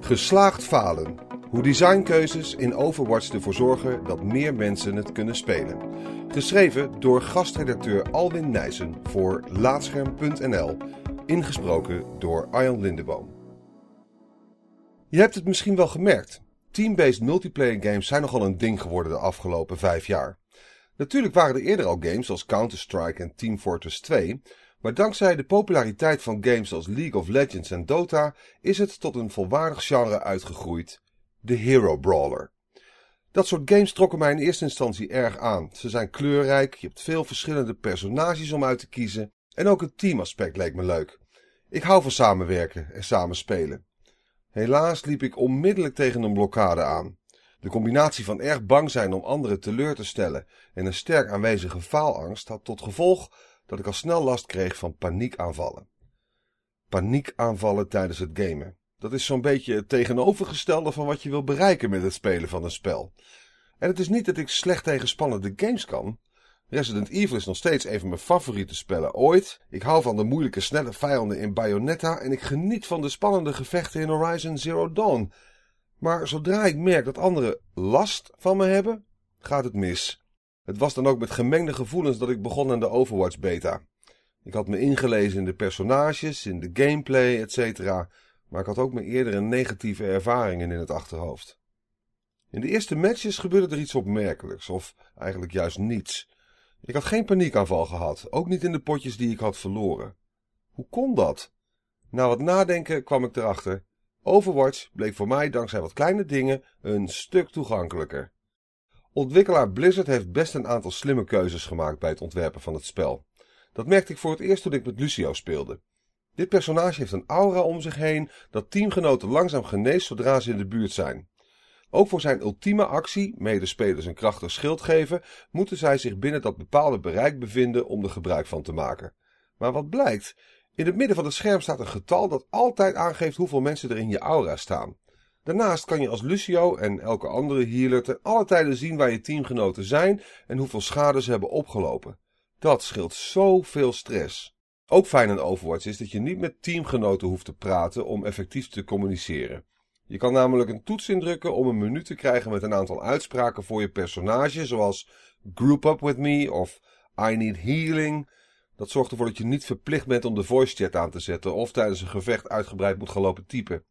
Geslaagd falen. Hoe designkeuzes in Overwatch ervoor zorgen dat meer mensen het kunnen spelen. Geschreven door gastredacteur Alwin Nijssen voor Laatscherm.nl. Ingesproken door Arjan Lindeboom. Je hebt het misschien wel gemerkt. Team-based multiplayer games zijn nogal een ding geworden de afgelopen vijf jaar. Natuurlijk waren er eerder al games als Counter-Strike en Team Fortress 2, maar dankzij de populariteit van games als League of Legends en Dota is het tot een volwaardig genre uitgegroeid, de Hero Brawler. Dat soort games trokken mij in eerste instantie erg aan. Ze zijn kleurrijk, je hebt veel verschillende personages om uit te kiezen en ook het teamaspect leek me leuk. Ik hou van samenwerken en samenspelen. Helaas liep ik onmiddellijk tegen een blokkade aan. De combinatie van erg bang zijn om anderen teleur te stellen en een sterk aanwezige faalangst had tot gevolg dat ik al snel last kreeg van paniekaanvallen. Paniekaanvallen tijdens het gamen. Dat is zo'n beetje het tegenovergestelde van wat je wil bereiken met het spelen van een spel. En het is niet dat ik slecht tegen spannende games kan. Resident Evil is nog steeds een van mijn favoriete spellen ooit. Ik hou van de moeilijke, snelle vijanden in Bayonetta en ik geniet van de spannende gevechten in Horizon Zero Dawn. Maar zodra ik merk dat anderen last van me hebben, gaat het mis. Het was dan ook met gemengde gevoelens dat ik begon aan de Overwatch beta. Ik had me ingelezen in de personages, in de gameplay, etc. Maar ik had ook mijn eerdere negatieve ervaringen in het achterhoofd. In de eerste matches gebeurde er iets opmerkelijks, of eigenlijk juist niets. Ik had geen paniekaanval gehad, ook niet in de potjes die ik had verloren. Hoe kon dat? Na wat nadenken kwam ik erachter. Overwatch bleek voor mij dankzij wat kleine dingen een stuk toegankelijker. Ontwikkelaar Blizzard heeft best een aantal slimme keuzes gemaakt bij het ontwerpen van het spel. Dat merkte ik voor het eerst toen ik met Lucio speelde. Dit personage heeft een aura om zich heen dat teamgenoten langzaam geneest zodra ze in de buurt zijn. Ook voor zijn ultieme actie, medespelers een krachtig schild geven, moeten zij zich binnen dat bepaalde bereik bevinden om er gebruik van te maken. Maar wat blijkt? In het midden van het scherm staat een getal dat altijd aangeeft hoeveel mensen er in je aura staan. Daarnaast kan je als Lucio en elke andere healer ten alle tijden zien waar je teamgenoten zijn en hoeveel schade ze hebben opgelopen. Dat scheelt zoveel stress. Ook fijn aan Overwatch is dat je niet met teamgenoten hoeft te praten om effectief te communiceren. Je kan namelijk een toets indrukken om een menu te krijgen met een aantal uitspraken voor je personage, zoals Group up with me of I need healing. Dat zorgt ervoor dat je niet verplicht bent om de voice chat aan te zetten of tijdens een gevecht uitgebreid moet gaan lopen typen.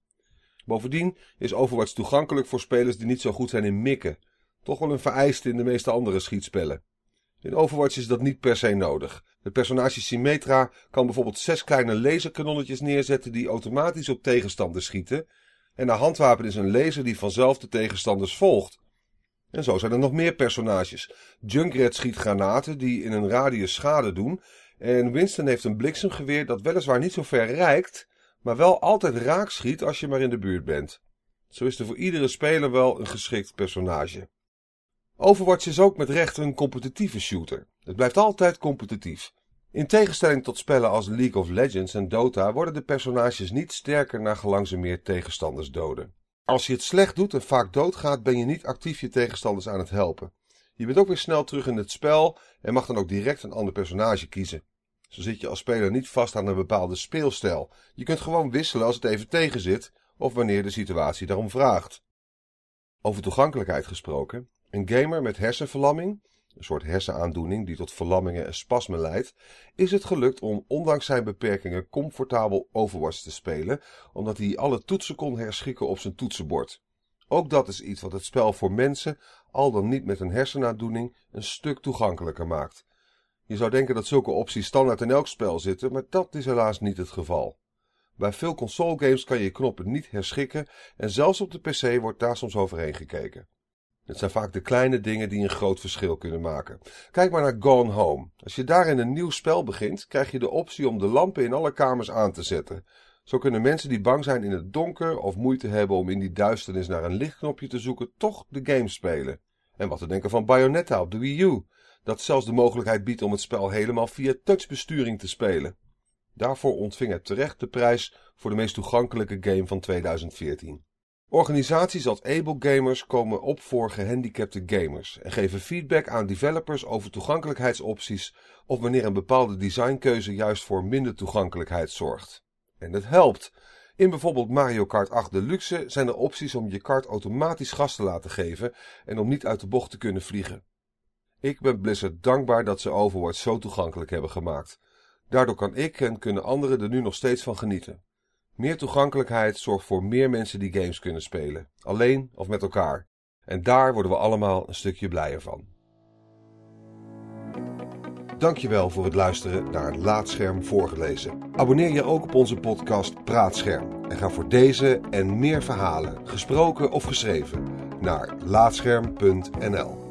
Bovendien is Overwatch toegankelijk voor spelers die niet zo goed zijn in mikken. Toch wel een vereiste in de meeste andere schietspellen. In Overwatch is dat niet per se nodig. Het personage Symmetra kan bijvoorbeeld zes kleine laserkanonnetjes neerzetten die automatisch op tegenstanders schieten. En haar handwapen is een laser die vanzelf de tegenstanders volgt. En zo zijn er nog meer personages. Junkrat schiet granaten die in een radius schade doen. En Winston heeft een bliksemgeweer dat weliswaar niet zo ver reikt, maar wel altijd raak schiet als je maar in de buurt bent. Zo is er voor iedere speler wel een geschikt personage. Overwatch is ook met recht een competitieve shooter. Het blijft altijd competitief. In tegenstelling tot spellen als League of Legends en Dota worden de personages niet sterker naar gelang ze meer tegenstanders doden. Als je het slecht doet en vaak doodgaat, ben je niet actief je tegenstanders aan het helpen. Je bent ook weer snel terug in het spel en mag dan ook direct een ander personage kiezen. Zo zit je als speler niet vast aan een bepaalde speelstijl. Je kunt gewoon wisselen als het even tegenzit of wanneer de situatie daarom vraagt. Over toegankelijkheid gesproken. Een gamer met hersenverlamming, een soort hersenaandoening die tot verlammingen en spasmen leidt, is het gelukt om ondanks zijn beperkingen comfortabel Overwatch te spelen, omdat hij alle toetsen kon herschikken op zijn toetsenbord. Ook dat is iets wat het spel voor mensen, al dan niet met een hersenaandoening, een stuk toegankelijker maakt. Je zou denken dat zulke opties standaard in elk spel zitten, maar dat is helaas niet het geval. Bij veel console games kan je je knoppen niet herschikken en zelfs op de PC wordt daar soms overheen gekeken. Het zijn vaak de kleine dingen die een groot verschil kunnen maken. Kijk maar naar Gone Home. Als je daarin een nieuw spel begint, krijg je de optie om de lampen in alle kamers aan te zetten. Zo kunnen mensen die bang zijn in het donker of moeite hebben om in die duisternis naar een lichtknopje te zoeken, toch de game spelen. En wat te denken van Bayonetta op de Wii U, dat zelfs de mogelijkheid biedt om het spel helemaal via touchbesturing te spelen. Daarvoor ontving het terecht de prijs voor de meest toegankelijke game van 2014. Organisaties als Able Gamers komen op voor gehandicapte gamers en geven feedback aan developers over toegankelijkheidsopties of wanneer een bepaalde designkeuze juist voor minder toegankelijkheid zorgt. En het helpt. In bijvoorbeeld Mario Kart 8 Deluxe zijn er opties om je kart automatisch gas te laten geven en om niet uit de bocht te kunnen vliegen. Ik ben Blizzard dankbaar dat ze Overwatch zo toegankelijk hebben gemaakt. Daardoor kan ik en kunnen anderen er nu nog steeds van genieten. Meer toegankelijkheid zorgt voor meer mensen die games kunnen spelen, alleen of met elkaar. En daar worden we allemaal een stukje blijer van. Dankjewel voor het luisteren naar Laatscherm voorgelezen. Abonneer je ook op onze podcast Praatscherm en ga voor deze en meer verhalen, gesproken of geschreven, naar laatscherm.nl.